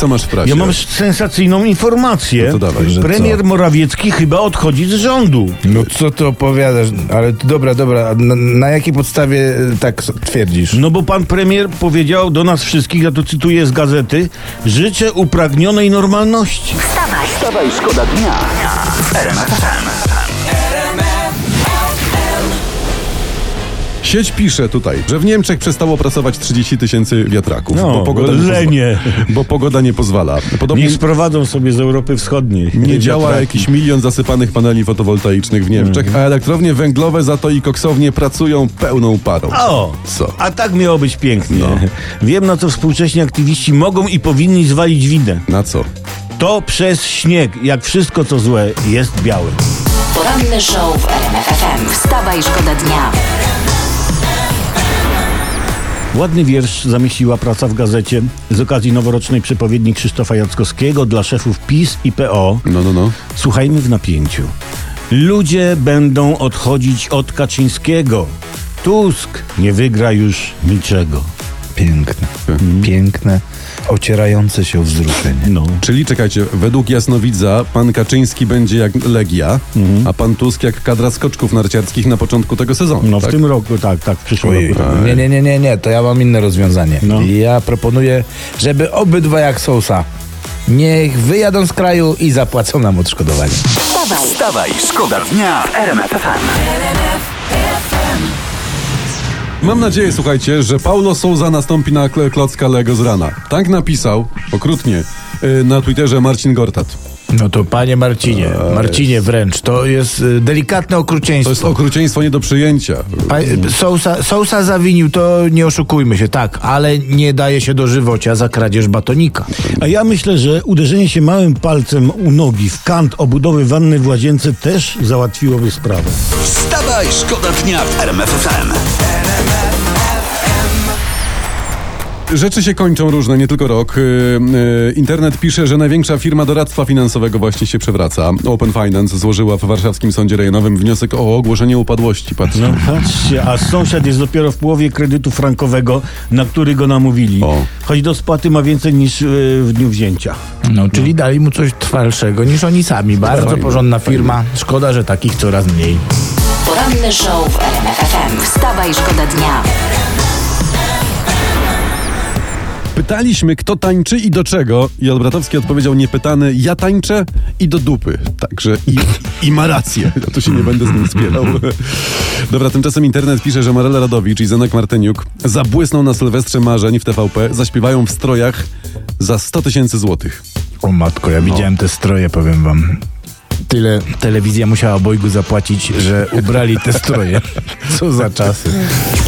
Co masz w prasie? Ja mam sensacyjną informację. No to dawaj, że Premier co? Morawiecki chyba odchodzi z rządu. No co ty opowiadasz? Ale dobra, dobra, na, na jakiej podstawie e, tak twierdzisz? No bo pan premier powiedział do nas wszystkich, ja to cytuję z gazety, życzę upragnionej normalności. Wstawaj, Wstawaj, szkoda dnia Sieć pisze tutaj, że w Niemczech przestało pracować 30 tysięcy wiatraków. No, bo, pogoda nie lenie. bo pogoda nie pozwala. Podobnie Niech sprowadzą sobie z Europy Wschodniej. nie działa Wiatraki. jakiś milion zasypanych paneli fotowoltaicznych w Niemczech, Mhm. a elektrownie węglowe za to i koksownie pracują pełną parą. O! Co? A tak miało być pięknie. No. Wiem, na co współcześni aktywiści mogą i powinni zwalić winę. Na co? To przez śnieg, jak wszystko co złe, jest białe. poranny show w RMF FM. Wstawaj, szkoda dnia. Ładny wiersz zamieściła praca w gazecie z okazji noworocznej przepowiedni Krzysztofa Jackowskiego dla szefów PiS i PO. No, no, no. Słuchajmy w napięciu. Ludzie będą odchodzić od Kaczyńskiego. Tusk nie wygra już niczego. Piękne, Mhm. piękne, ocierające się wzruszenie. No. Czyli czekajcie, według jasnowidza pan Kaczyński będzie jak Legia, a pan Tusk jak kadra skoczków narciarskich na początku tego sezonu. No w tak? tym roku, tak, tak, w przyszłym Ojej. roku. Nie, nie, nie, nie, nie, to ja mam inne rozwiązanie. No. Ja proponuję, żeby obydwa jak Sousa niech wyjadą z kraju i zapłacą nam odszkodowanie. Wstawaj, Wstawaj, szkoda dnia w RMF FM. Mam nadzieję, słuchajcie, że Paulo Souza nastąpi na kl- klocka Lego z rana. Tak napisał, okrutnie, yy, na Twitterze Marcin Gortat. No to panie Marcinie, Marcinie wręcz, to jest y, delikatne To okrucieństwo. jest okrucieństwo nie do przyjęcia. Pa, Sousa, Sousa zawinił, to nie oszukujmy się, tak, ale nie daje się do żywocia za kradzież batonika. A ja myślę, że uderzenie się małym palcem u nogi w kant obudowy wanny w łazience też załatwiłoby sprawę. Wstawaj, szkoda dnia w RMF Rzeczy się kończą różne, nie tylko rok. Yy, yy, internet pisze, że największa firma doradztwa finansowego właśnie się przewraca. Open Finance złożyła w warszawskim sądzie rejonowym wniosek o ogłoszenie upadłości. Patrzcie. No patrzcie, a sąsiad jest dopiero w połowie kredytu frankowego, na który go namówili. O. Choć do spłaty ma więcej niż yy, w dniu wzięcia. No, czyli dali mu coś trwalszego niż oni sami. Bardzo Fajnie, porządna firma. Szkoda, że takich coraz mniej. poranny show w RMF FM. Wstawaj, szkoda dnia. Pytaliśmy, kto tańczy i do czego. I Olbratowski odpowiedział niepytany, ja tańczę i do dupy. Także i, i ma rację. Ja tu się nie będę z nim spierał. Dobra, tymczasem internet pisze, że Marela Radowicz i Zenek Martyniuk zabłysną na Sylwestrze Marzeń w TVP, zaśpiewają w strojach za 100 tysięcy złotych. O matko, ja widziałem te stroje, powiem wam. Tyle telewizja musiała obojgu zapłacić, że ubrali te stroje. Co za czasy.